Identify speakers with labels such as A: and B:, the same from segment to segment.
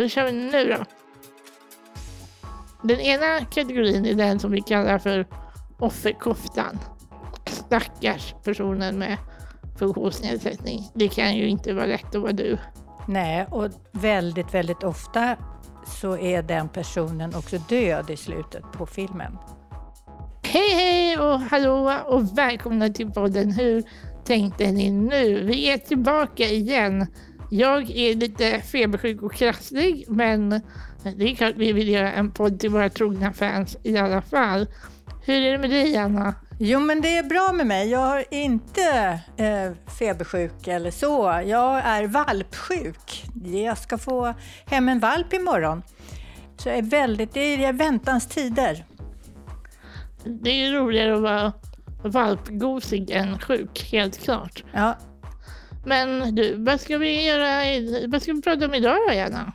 A: Så kör vi nu då? Den ena kategorin är den som vi kallar för offerkoftan. Stackars personen med funktionsnedsättning. Det kan ju inte vara lätt att vara du.
B: Nej, och väldigt, väldigt ofta så är den personen också död i slutet på filmen.
A: Hej hej och hallå och välkomna till podden Hur tänkte ni nu? Vi är tillbaka igen. Jag är lite febersjuk och krasslig men det är klart vi vill göra en podd till våra trogna fans i alla fall. Hur är det med dig Anna?
B: Jo, men det är bra med mig. Jag är inte eh, febersjuk eller så. Jag är valpsjuk. Jag ska få hem en valp imorgon. Så jag är väldigt, det är väntans tider.
A: Det är roligare att vara valpgosig än sjuk, helt klart.
B: Ja.
A: Men du, vad ska vi göra? Vad ska vi prata om idag då, Janna?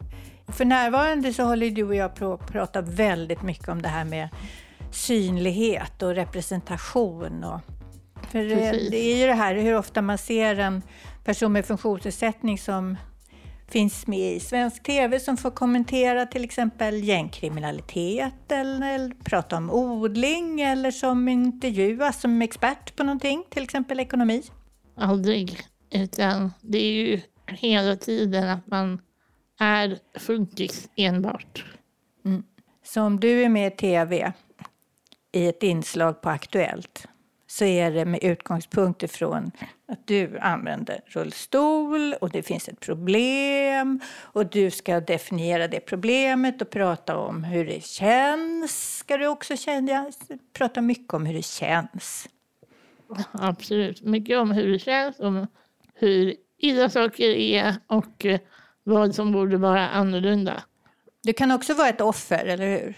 B: För närvarande så håller du och jag på att prata väldigt mycket om det här med synlighet och representation. Och, för det, det, är ju det här hur ofta man ser en person med funktionsnedsättning som finns med i svensk TV som får kommentera till exempel gängkriminalitet eller, eller prata om odling eller som intervjuas som expert på någonting, till exempel ekonomi.
A: Aldrig, utan det är ju hela tiden att man är funkis enbart.
B: Mm. Så om du är med i TV i ett inslag på Aktuellt så är det med utgångspunkt ifrån att du använder rullstol och det finns ett problem och du ska definiera det problemet och prata om hur det känns. Ska du också känna, prata mycket om hur det känns?
A: Absolut, mycket om hur det känns, om hur illa saker är och eh, vad som borde vara annorlunda.
B: Du kan också vara ett offer, eller hur?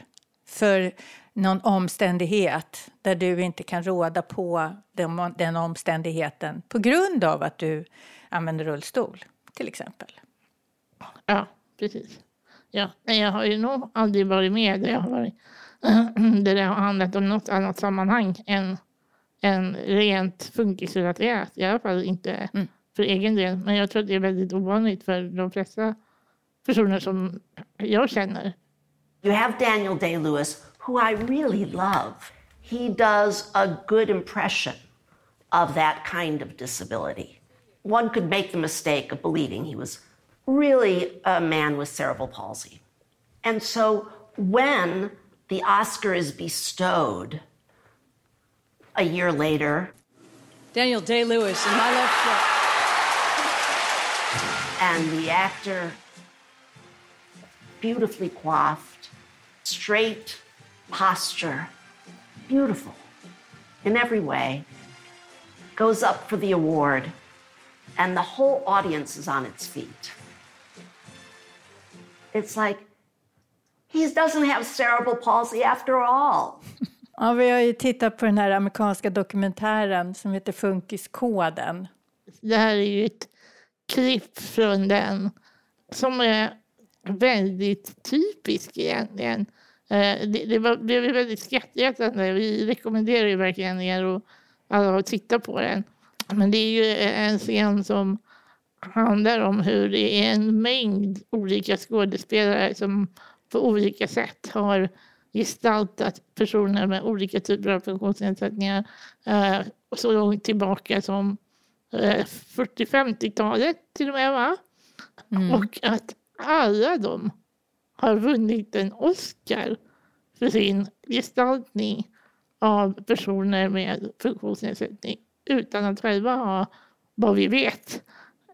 B: För någon omständighet där du inte kan råda på den, den omständigheten på grund av att du använder rullstol, till exempel.
A: Ja, precis. Ja, jag har ju nog aldrig varit med där jag har varit där det har handlat om något annat sammanhang än, än rent funkisrelaterat. I alla fall inte mm. För egen del. Men jag tror att det är väldigt ovanligt för de flesta personer som jag känner.
C: You have Daniel Day-Lewis who I really love. He does a good impression of that kind of disability. One could make the mistake of believing he was really a man with cerebral palsy. And so when the Oscar is bestowed a year later,
D: Daniel Day Lewis in my left foot.
C: And the actor, beautifully coiffed, straight posture, beautiful in every way, goes up for the award, and the whole audience is on its feet. It's like, he doesn't have cerebral palsy after all.
B: Ja, vi har ju tittat på den här amerikanska dokumentären som heter Funkiskoden.
A: Det här är ju ett klipp från den som är väldigt typisk egentligen eh, det, det var, blev väldigt skrattretande. Vi rekommenderar ju verkligen er och alla att titta på den. Men det är ju en scen som handlar om hur det är en mängd olika skådespelare som på olika sätt har gestaltat personer med olika typer av funktionsnedsättningar eh, så långt tillbaka som 40-50-talet till och med. Va? Mm. Och att alla de har vunnit en Oscar för sin gestaltning av personer med funktionsnedsättning utan att själva ha, vad vi vet,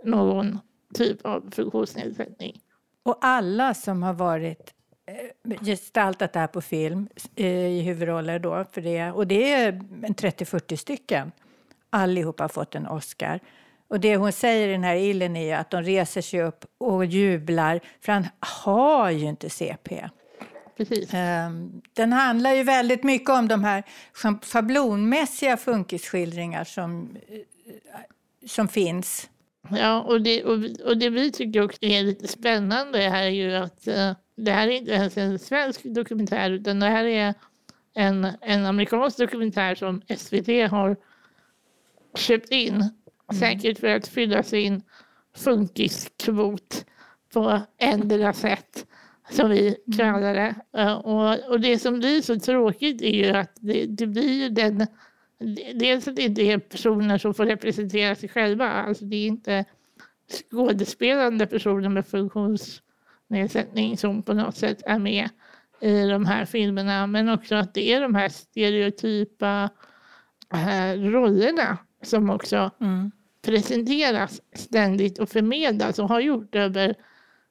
A: någon typ av funktionsnedsättning.
B: Och alla som har varit eh, gestaltat det här på film eh, i huvudroller då, för det, och det är 30-40 stycken, allihopa har fått en Oscar. Och det hon säger i den här illen är att de reser sig upp och jublar, för han har ju inte CP.
A: Precis.
B: Ehm, den handlar ju väldigt mycket om de här schablonmässiga funkisskildringar som, eh, som finns.
A: Ja, och det, och, och det vi tycker också är lite spännande här är ju att uh, det här är inte ens en svensk dokumentär utan det här är en, en amerikansk dokumentär som SVT har köpt in Mm. Säkert för att fylla sin funkiskvot på ändra sätt som vi mm. kallar det. Eh, och, och det som blir så tråkigt är ju att det, det blir den... Dels att det inte är personer som får representera sig själva. Alltså det är inte skådespelande personer med funktionsnedsättning som på något sätt är med i de här filmerna. Men också att det är de här stereotypa äh, rollerna som också mm. presenteras ständigt och förmedlas och har gjort över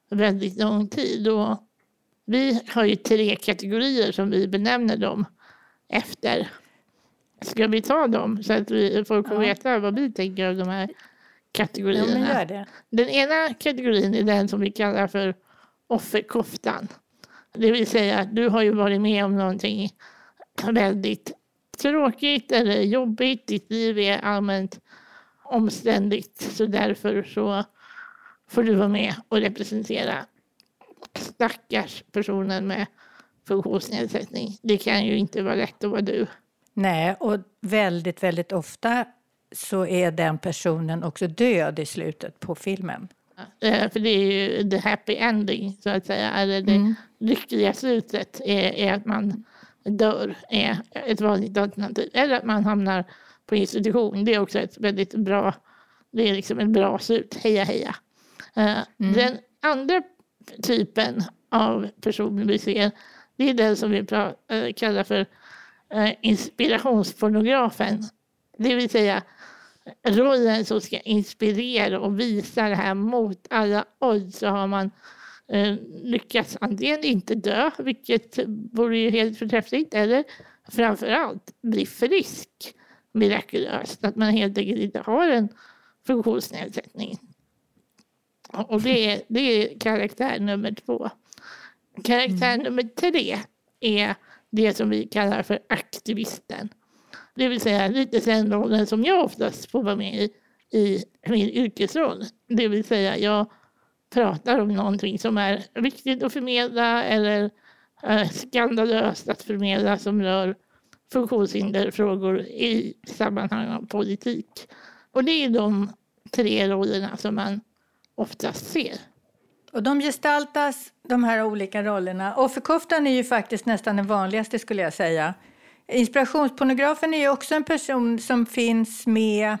A: väldigt lång tid. Och vi har ju tre kategorier som vi benämner dem efter. Ska vi ta dem så att vi, folk får ja. veta vad vi tänker om de här kategorierna?
B: Ja,
A: den ena kategorin är den som vi kallar för offerkoftan. Det vill säga att du har ju varit med om någonting väldigt tråkigt eller jobbigt. Ditt liv är allmänt omständigt så därför så får du vara med och representera stackars personen med funktionsnedsättning. Det kan ju inte vara lätt att vara du.
B: Nej, och väldigt, väldigt ofta så är den personen också död i slutet på filmen.
A: Ja, för det är ju the happy ending, så att säga. Eller det mm. lyckliga slutet är, är, att man dör, är ett vanligt alternativ. Eller att man hamnar på institution. Det är också ett väldigt bra, det är liksom ett bra slut. Heja, heja. Eh, mm. Den andra typen av person vi ser, det är den som vi eh, kallar för eh, inspirationspornografen. Det vill säga rollen som ska inspirera och visa det här mot alla odds så har man eh, lyckats antingen inte dö, vilket vore ju helt förträffligt, eller framför allt bli frisk mirakulöst. Att man helt enkelt inte har en funktionsnedsättning. Och det är, det är karaktär nummer två. Karaktär mm. nummer tre är det som vi kallar för aktivisten. Det vill säga lite den rollen som jag oftast får vara med i, i min yrkesroll. Det vill säga jag pratar om någonting som är viktigt att förmedla eller eh, skandalöst att förmedla som rör funktionshinderfrågor i sammanhang av politik. Och det är de tre rollerna som man oftast ser.
B: Och de gestaltas, de här olika rollerna. Offerkoftan är ju faktiskt nästan den vanligaste skulle jag säga. Inspirationspornografen är ju också en person som finns med.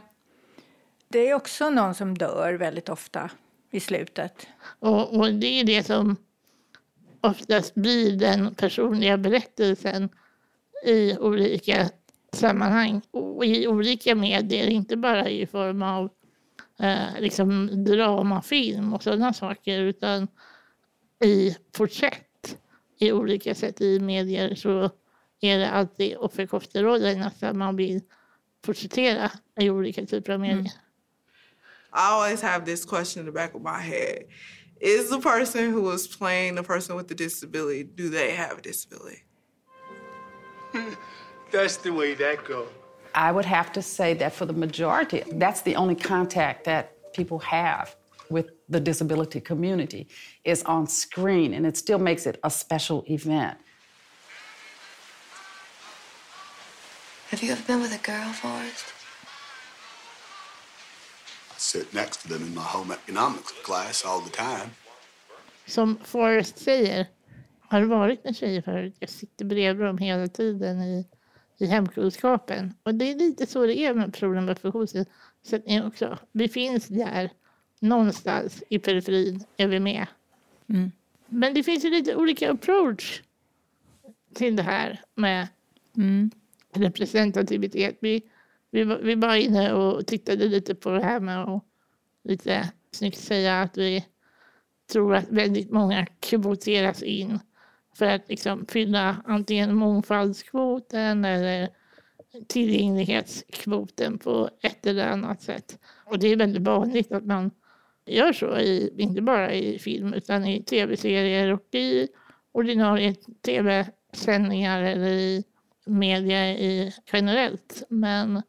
B: Det är också någon som dör väldigt ofta i slutet.
A: Och, och det är det som oftast blir den personliga berättelsen i olika sammanhang och i olika medier, inte bara i form av eh, liksom dramafilm och sådana saker utan i porträtt i olika sätt i medier så är det alltid offerkofterrollerna som man vill porträttera i olika typer av medier. Mm.
E: I always have this question in the back of my head. Is the person who is playing the person with the disability, do they have a disability?
F: That's the way that goes.
G: I would have to say that for the majority, that's the only contact that people have with the disability community is on screen, and it still makes it a special event.
H: Have you ever been with a girl, Forrest?
F: Sit next to them in my home economics class all the time.
A: Som Forrest säger, har det varit med tjejer förut? Jag sitter bredvid dem hela tiden i i hemkunskapen. Och det är lite så det är med personer med funktionsnedsättning också. Vi finns där någonstans i periferin är vi med. Mm. Men det finns ju lite olika approach till det här med mm. representativitet. Vi, vi, vi var inne och tittade lite på det här med att lite snyggt säga att vi tror att väldigt många kvoteras in för att liksom fylla antingen mångfaldskvoten eller tillgänglighetskvoten på ett eller annat sätt. Och det är väldigt vanligt att man gör så, i, inte bara i film utan i tv-serier och i ordinarie tv-sändningar eller i media i, generellt. Men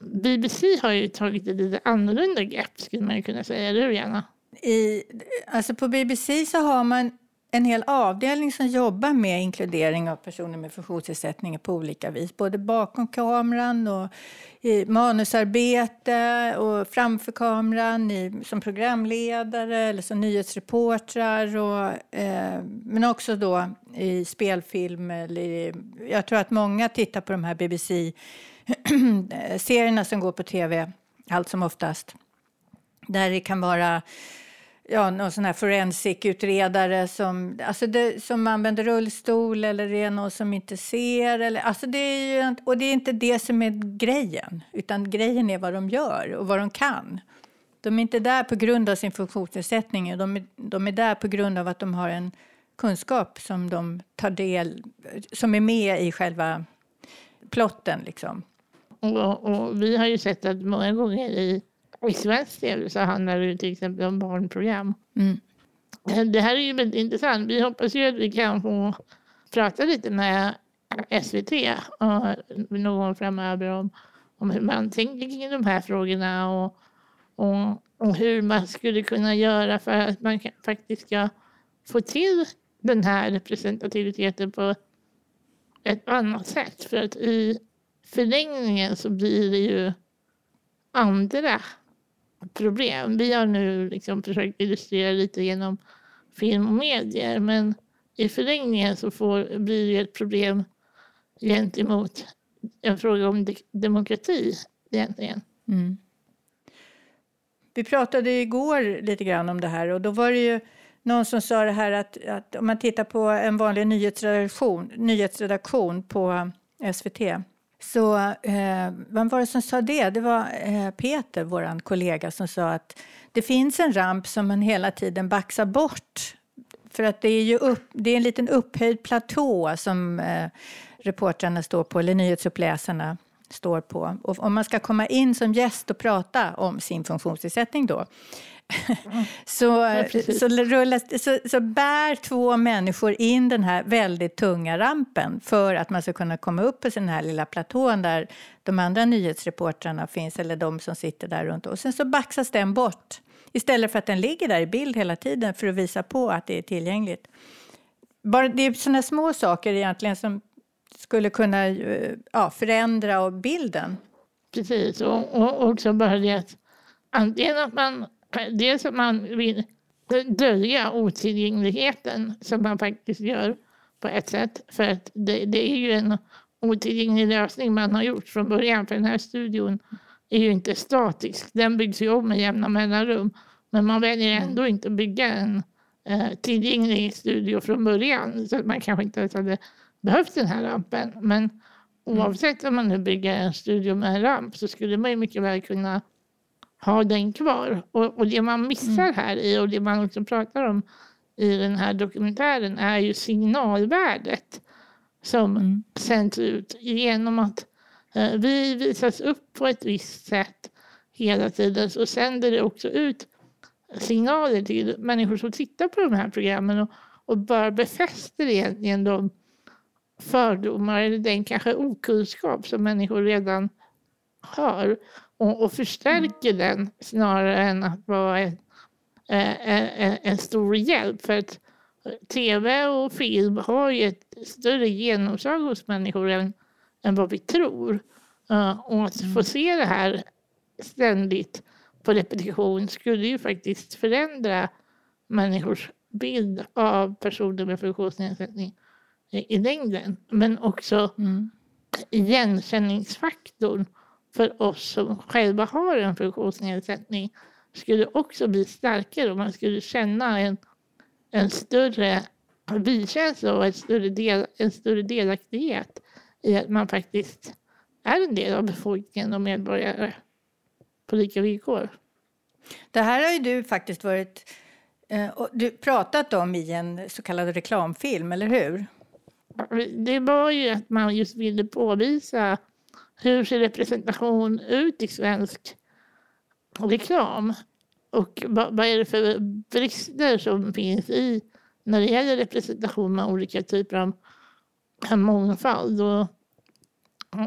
A: BBC har ju tagit ett lite annorlunda grepp skulle man kunna säga, eller hur Jana?
B: I, alltså på BBC så har man en hel avdelning som jobbar med inkludering av personer med funktionsnedsättningar på olika vis. Både bakom kameran och i manusarbete och framför kameran i, som programledare eller som nyhetsreportrar. Och, eh, men också då i spelfilm. Eller i, jag tror att många tittar på de här BBC... Serierna som går på tv allt som oftast. Där det kan vara ja, någon sån här forensik-utredare som, alltså det, som använder rullstol eller det är någon som inte ser. Eller, alltså det är ju, och det är inte det som är grejen, utan grejen är vad de gör och vad de kan. De är inte där på grund av sin funktionsnedsättning, de är, de är där på grund av att de har en kunskap som de tar del, som är med i själva plotten. Liksom.
A: Och, och vi har ju sett att många gånger i i svensk tv så handlar det till exempel om barnprogram. Mm. Det här är ju väldigt intressant. Vi hoppas ju att vi kan få prata lite med SVT och någon framöver om, om hur man tänker kring de här frågorna och, och, och hur man skulle kunna göra för att man faktiskt ska få till den här representativiteten på ett annat sätt. För att i förlängningen så blir det ju andra problem. Vi har nu liksom försökt illustrera lite genom film och medier men i förlängningen så får, blir det ett problem gentemot en fråga om de demokrati egentligen. Mm.
B: Vi pratade igår lite grann om det här och då var det ju någon som sa det här att, att om man tittar på en vanlig nyhetsredaktion, nyhetsredaktion på SVT så eh, vem var det som sa det? Det var eh, Peter, vår kollega, som sa att det finns en ramp som man hela tiden baxar bort. För att det är ju upp, det är en liten upphöjd platå som eh, reportrarna står på, eller nyhetsuppläsarna står på. Och om man ska komma in som gäst och prata om sin funktionsnedsättning då så, ja, så, rullas, så, så bär två människor in den här väldigt tunga rampen för att man ska kunna komma upp på den här lilla platån där de andra nyhetsreportrarna finns, eller de som sitter där runt. Och sen så baxas den bort istället för att den ligger där i bild hela tiden för att visa på att det är tillgängligt. Bara, det är sådana små saker egentligen som skulle kunna eh, ja, förändra bilden.
A: Precis, och, och också bara det att antingen att man dels att man vill dölja otillgängligheten som man faktiskt gör på ett sätt. För att det, det är ju en otillgänglig lösning man har gjort från början. För den här studion är ju inte statisk. Den byggs ju om med jämna mellanrum. Men man väljer mm. ändå inte att bygga en eh, tillgänglig studio från början. Så att man kanske inte ens hade behövt den här rampen. Men mm. oavsett om man nu bygger en studio med en ramp så skulle man ju mycket väl kunna ha den kvar. Och, och det man missar mm. här i och det man också pratar om i den här dokumentären är ju signalvärdet som mm. sänds ut genom att eh, vi visas upp på ett visst sätt hela tiden så sänder det också ut signaler till människor som tittar på de här programmen och, och bara befäster egentligen de fördomar eller den kanske okunskap som människor redan har och, och förstärker den snarare än att vara en, en, en stor hjälp. För att tv och film har ju ett större genomslag hos människor än, än vad vi tror. Och att få mm. se det här ständigt på repetition skulle ju faktiskt förändra människors bild av personer med funktionsnedsättning i längden. Men också mm. igenkänningsfaktorn för oss som själva har en funktionsnedsättning skulle också bli starkare och man skulle känna en, en större vi-känsla och en större, del, en större delaktighet i att man faktiskt är en del av befolkningen och medborgare på lika villkor.
B: Det här har ju du faktiskt varit eh, du pratat om i en så kallad reklamfilm, eller hur?
A: Det var ju att man just ville påvisa hur ser representation ut i svensk reklam? Och vad, är det för brister som finns i när det gäller representation med olika typer av mångfald? Och,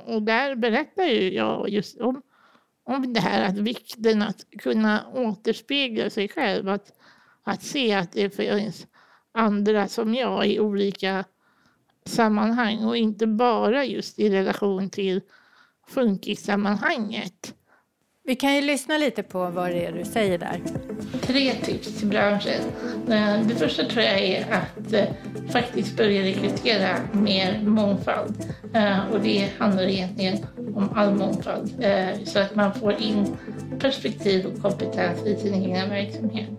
A: och där berättar ju jag just om, om det här att vikten att kunna återspegla sig själv. Att, att se att det finns andra som jag i olika sammanhang och inte bara just i relation till funkissammanhanget.
B: Vi kan ju lyssna lite på vad det är du säger där.
A: Tre tips till branschen. Eh, det första tror jag är att eh, faktiskt börja rekrytera mer mångfald. Eh, och det handlar egentligen om all mångfald. Så att man får in perspektiv och kompetens i sin egen verksamhet.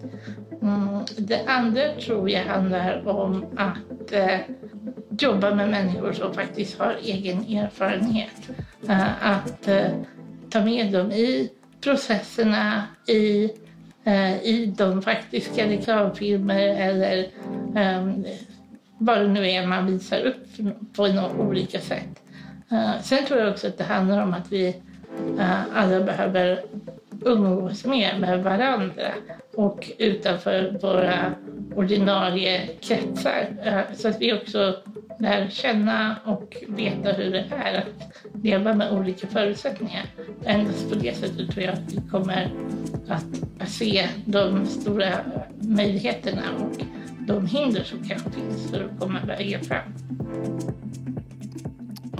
A: Mm, det andra tror jag handlar om att jobba med människor som faktiskt har egen erfarenhet. Att eh, ta med dem i processerna, i, eh, i de faktiska reklamfilmer eller ehm, vad det nu är man visar upp på några olika sätt. Eh, sen tror jag också att det handlar om att vi eh, alla behöver umgås mer med varandra och utanför våra ordinarie kretsar. Eh, så att vi också lär känna och veta hur det är att leva med olika förutsättningar. Endast på det sättet tror jag att vi kommer att se de stora möjligheterna och de hinder som kanske finns för att komma vägen fram.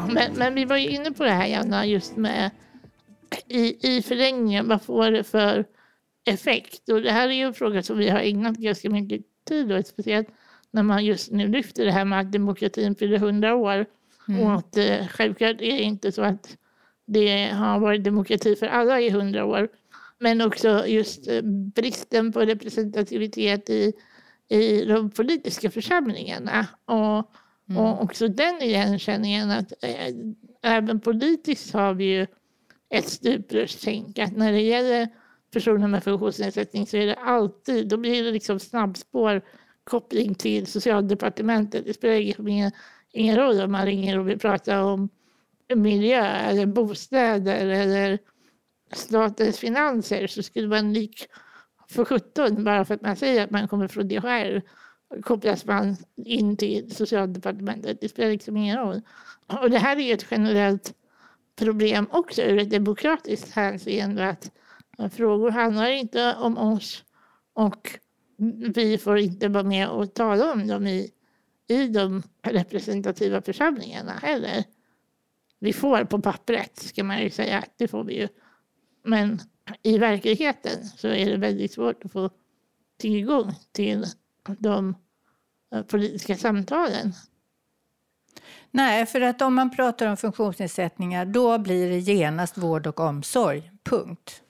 A: Men, men vi var ju inne på det här Janna, just med i, i förlängningen, vad får det för effekt? Och det här är ju en fråga som vi har ägnat ganska mycket tid åt, speciellt när man just nu lyfter det här med att demokratin fyller 100 år. Mm. Och att eh, självklart är det inte så att det har varit demokrati för alla i 100 år. Men också just eh, bristen på representativitet i, i de politiska församlingarna. Och, mm. och också den igenkänningen att äh, även politiskt har vi ju ett stuprörstänk. Att när det gäller personer med funktionsnedsättning så är det alltid, då blir det liksom snabbspår koppling till socialdepartementet. Det spelar ingen, ingen roll om man ringer och vill prata om miljö eller bostäder eller statens finanser så skulle man lik för 17 bara för att man säger att man kommer från DHR kopplas man in till socialdepartementet. Det spelar liksom ingen roll. Och det här är ett generellt problem också ur ett demokratiskt hänseende att eh, frågor handlar inte om oss och vi får inte vara med och tala om dem i, i de representativa församlingarna heller. Vi får på pappret, ska man ju säga, det får vi ju. Men i verkligheten så är det väldigt svårt att få tillgång till de eh, politiska samtalen.
B: Nej, för att om man pratar om funktionsnedsättningar då blir det genast vård och omsorg. Punkt.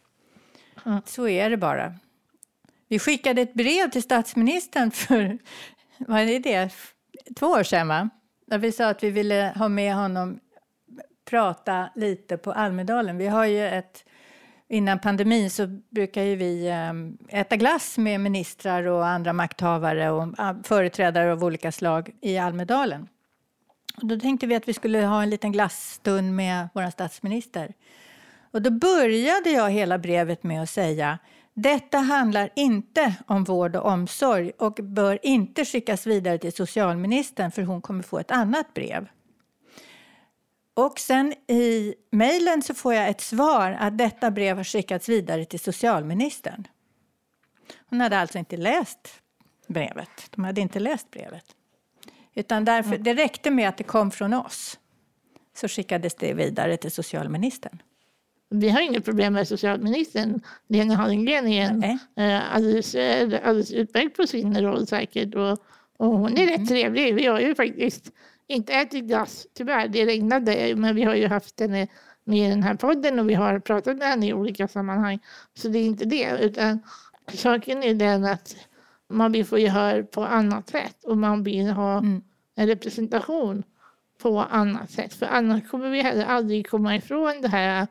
B: Mm. Så är det bara. Vi skickade ett brev till statsministern för vad är det, två år sedan. Va? Där vi sa att vi ville ha med honom prata lite på Almedalen. Vi har ju ett, innan pandemin så brukar ju vi ehm, äta glass med ministrar och andra makthavare och företrädare av olika slag i Almedalen. Då tänkte vi att vi skulle ha en liten glassstund med vår statsminister. Och då började jag hela brevet med att säga detta handlar inte om vård och omsorg och bör inte skickas vidare till socialministern för hon kommer få ett annat brev. Och sen i mejlen så får jag ett svar att detta brev har skickats vidare till socialministern. Hon hade alltså inte läst brevet. De hade inte läst brevet. Utan därför, mm. det räckte med att det kom från oss. Så skickades det vidare till socialministern.
A: Vi har inget problem med socialministern. Lena Hallengren är en, eh, alldeles, eh, alldeles utmärkt på sin roll säkert. Och, och hon är mm. rätt trevlig. Vi har ju faktiskt inte ätit glass, tyvärr. Det regnade, men vi har ju haft henne med i den här podden och vi har pratat med henne i olika sammanhang. Så det är inte det. Utan saken är den att man vill få gehör på annat sätt och man vill ha mm. en representation på annat sätt. För annars kommer vi heller aldrig komma ifrån det här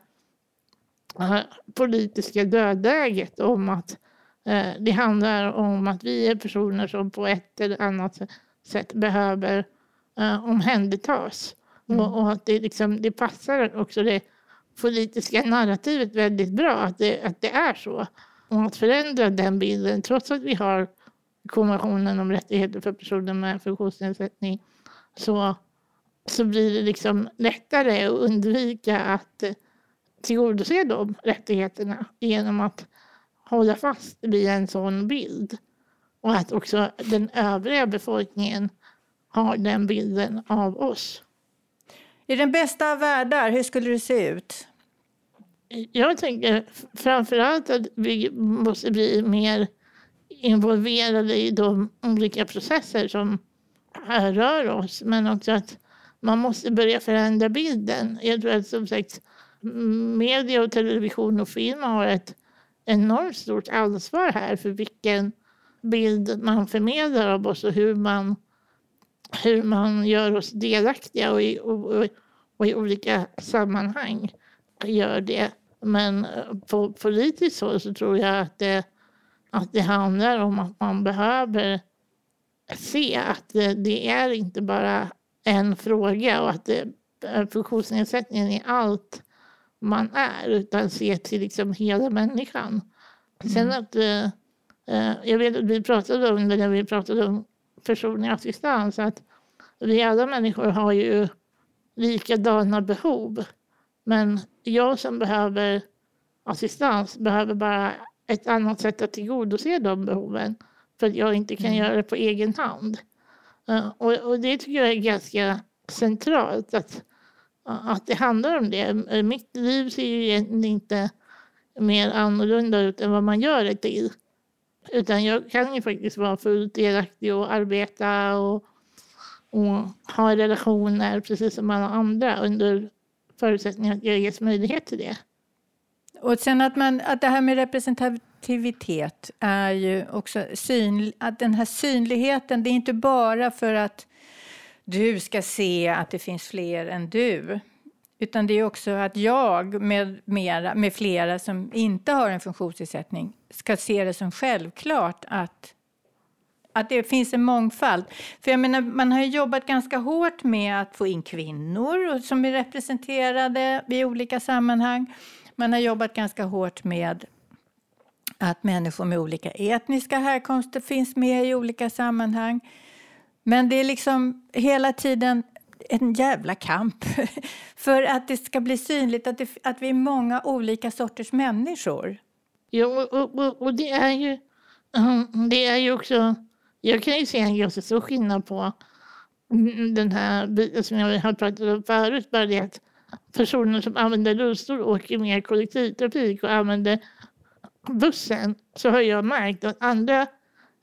A: politiska dödläget om att eh, det handlar om att vi är personer som på ett eller annat sätt behöver eh, omhändertas. Mm. Och, och, att det, liksom, det passar också det politiska narrativet väldigt bra att det, att det är så. Och att förändra den bilden trots att vi har konventionen om rättigheter för personer med funktionsnedsättning så, så blir det liksom lättare att undvika att tillgodose de rättigheterna genom att hålla fast vid en sån bild. och att också den övriga befolkningen har den bilden av oss.
B: I den bästa av världar, hur skulle det se ut?
A: Jag tänker framförallt att vi måste bli mer involverade i de olika processer som rör oss. Men också att man måste börja förändra bilden. Jag tror att som sagt media och television och film har ett enormt stort ansvar här för vilken bild man förmedlar av oss och hur man, hur man gör oss delaktiga och i, och, och i olika sammanhang gör det. Men på politiskt håll så tror jag att det, att det handlar om att man behöver se att det, det är inte bara en fråga och att det, funktionsnedsättningen är allt man är utan se till liksom hela människan. Mm. Sen att, eh, eh, jag vet att vi pratade om det när vi pratade om personlig assistans att vi alla människor har ju likadana behov. Men jag som behöver assistans behöver bara ett annat sätt att tillgodose de behoven för att jag inte kan mm. göra det på egen hand. Uh, och, och, det tycker jag är ganska centralt att, att det handlar om det. Mitt liv ser ju egentligen inte mer annorlunda ut än vad man gör det till. Utan jag kan ju faktiskt vara fullt delaktig och arbeta och, och ha relationer precis som alla andra under förutsättning att jag ges möjlighet till det.
B: Och sen att, man, att det här med representativitet är ju också syn, att den här synligheten, det är inte bara för att du ska se att det finns fler än du. Utan det är också att jag med, mera, med flera som inte har en funktionsnedsättning ska se det som självklart att, att det finns en mångfald. För jag menar, man har jobbat ganska hårt med att få in kvinnor som är representerade i olika sammanhang. Man har jobbat ganska hårt med att människor med olika etniska härkomster finns med i olika sammanhang. Men det är liksom hela tiden en jävla kamp för att det ska bli synligt att, det, att vi är många olika sorters människor.
A: Ja, och, och, och det är ju mm, det är ju också... Jag kan ju se en ganska stor skillnad på den här biten som jag har pratat om förut. Bara det att personer som använder rullstol åker mer kollektivtrafik och använder bussen så har jag märkt att andra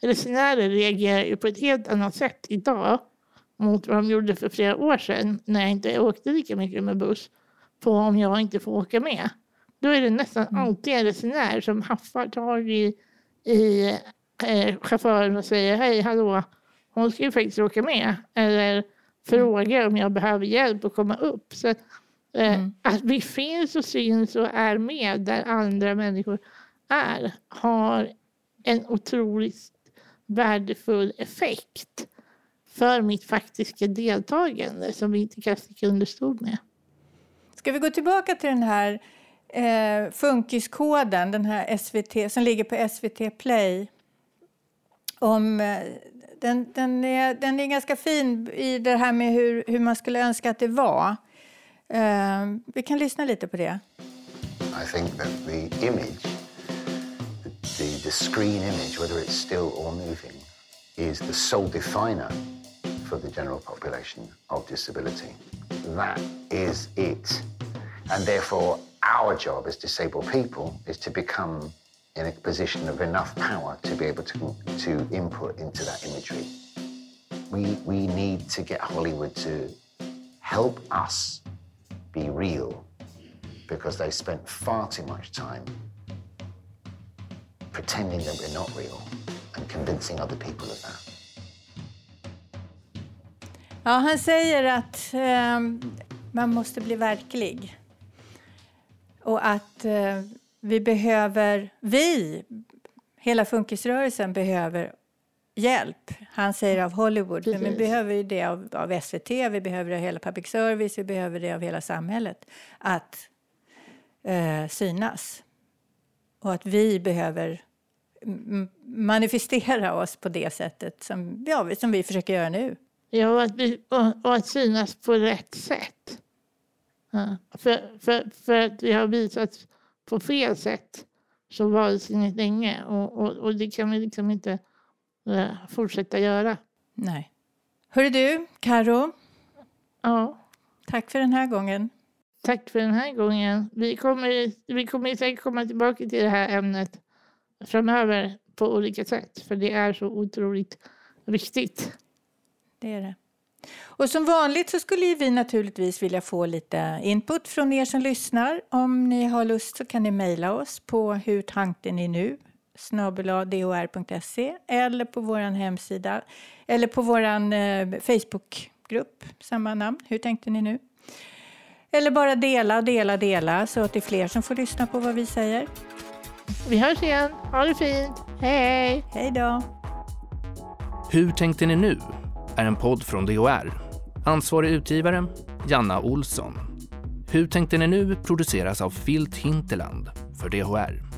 A: resenärer reagerar på ett helt annat sätt idag mot vad de gjorde för flera år sedan när jag inte åkte lika mycket med buss på om jag inte får åka med. Då är det nästan mm. alltid en resenär som haffar tag i, i eh, chauffören och säger hej, hallå, hon ska ju faktiskt åka med. Eller frågar om jag behöver hjälp att komma upp. Så mm. Att vi finns och syns och är med där andra människor är har en otroligt värdefull effekt för mitt faktiska deltagande som vi inte kan sticka under stol med.
B: Ska vi gå tillbaka till den här eh, funkiskoden, den här SVT, som ligger på SVT Play. Om, eh, den, den, är, den är ganska fin i det här med hur, hur man skulle önska att det var. Uh, vi kan lyssna lite på det.
I: I think that the image, the, the screen image, whether it's still or moving, is the sole definer for the general population of disability. That is it. And therefore, our job as disabled people is to become in a position of enough power to be able to, to input into that imagery. We, we need to get Hollywood to help us be real because they spent far too much time pretending that we're not real and convincing other people of that.
B: Ja, han säger att eh, man måste bli verklig. Och att eh, vi behöver, vi, hela funkisrörelsen behöver hjälp. Han säger av Hollywood, Precis. men vi behöver ju det av, av SVT, vi behöver det av hela public service, vi behöver det av hela samhället. Att eh, synas. Och att vi behöver manifestera oss på det sättet som, ja, som vi försöker göra nu.
A: Ja, och att, vi, och, och att synas på rätt sätt. Ja, för, för, för att vi har visat på fel sätt så vansinnigt länge och, och, och det kan vi liksom inte fortsätta göra.
B: Nej. Hörru du, Karo.
A: Ja.
B: Tack för den här gången.
A: Tack för den här gången. Vi kommer, vi kommer säkert komma tillbaka till det här ämnet framöver på olika sätt. För det är så otroligt viktigt.
B: Det är det. Och som vanligt så skulle vi naturligtvis vilja få lite input från er som lyssnar. Om ni har lust så kan ni mejla oss på hur snabbeladhr.se eller på vår hemsida eller på vår eh, Facebookgrupp, samma namn. Hur tänkte ni nu? Eller bara dela, dela, dela så att det är fler som får lyssna på vad vi säger.
A: Vi hörs igen. Ha det fint. Hej!
B: Hej då!
J: Hur tänkte ni nu? är en podd från DHR. Ansvarig utgivare, Janna Olsson. Hur tänkte ni nu produceras av Filt Hinterland för DHR.